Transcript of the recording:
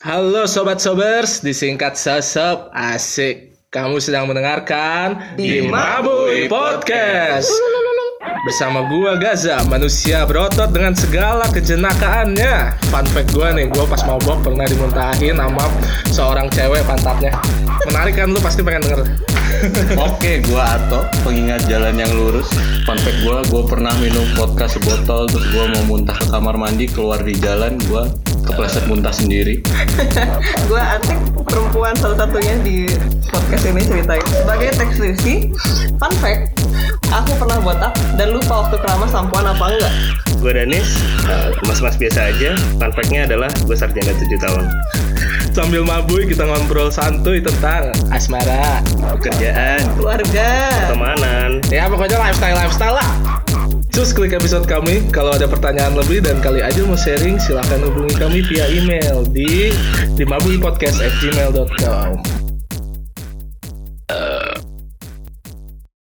Halo Sobat Sobers, disingkat Sosop, asik. Kamu sedang mendengarkan Di Mabui Podcast. Bersama gua Gaza, manusia berotot dengan segala kejenakaannya. Fun fact gua nih, gua pas mabok pernah dimuntahin sama seorang cewek pantatnya. Menarik kan lu pasti pengen denger. Oke, gua Ato, pengingat jalan yang lurus. Fun fact gua, gua pernah minum vodka sebotol, terus gua mau muntah ke kamar mandi, keluar di jalan, gua kepleset muntah sendiri. gue Atik perempuan salah satunya di podcast ini ceritain sebagai teks skripsi fun fact aku pernah botak dan lupa waktu keramas sampoan apa enggak Gue Danis, uh, mas-mas biasa aja. Fun fact-nya adalah gue sarjana 7 tahun. Sambil mabui kita ngobrol santuy tentang asmara. Pekerjaan, keluarga pertemanan, Ya pokoknya lifestyle lifestyle lah. Cus klik episode kami. Kalau ada pertanyaan lebih dan kali aja mau sharing, silahkan hubungi kami via email di dimabuipodcast@gmail.com.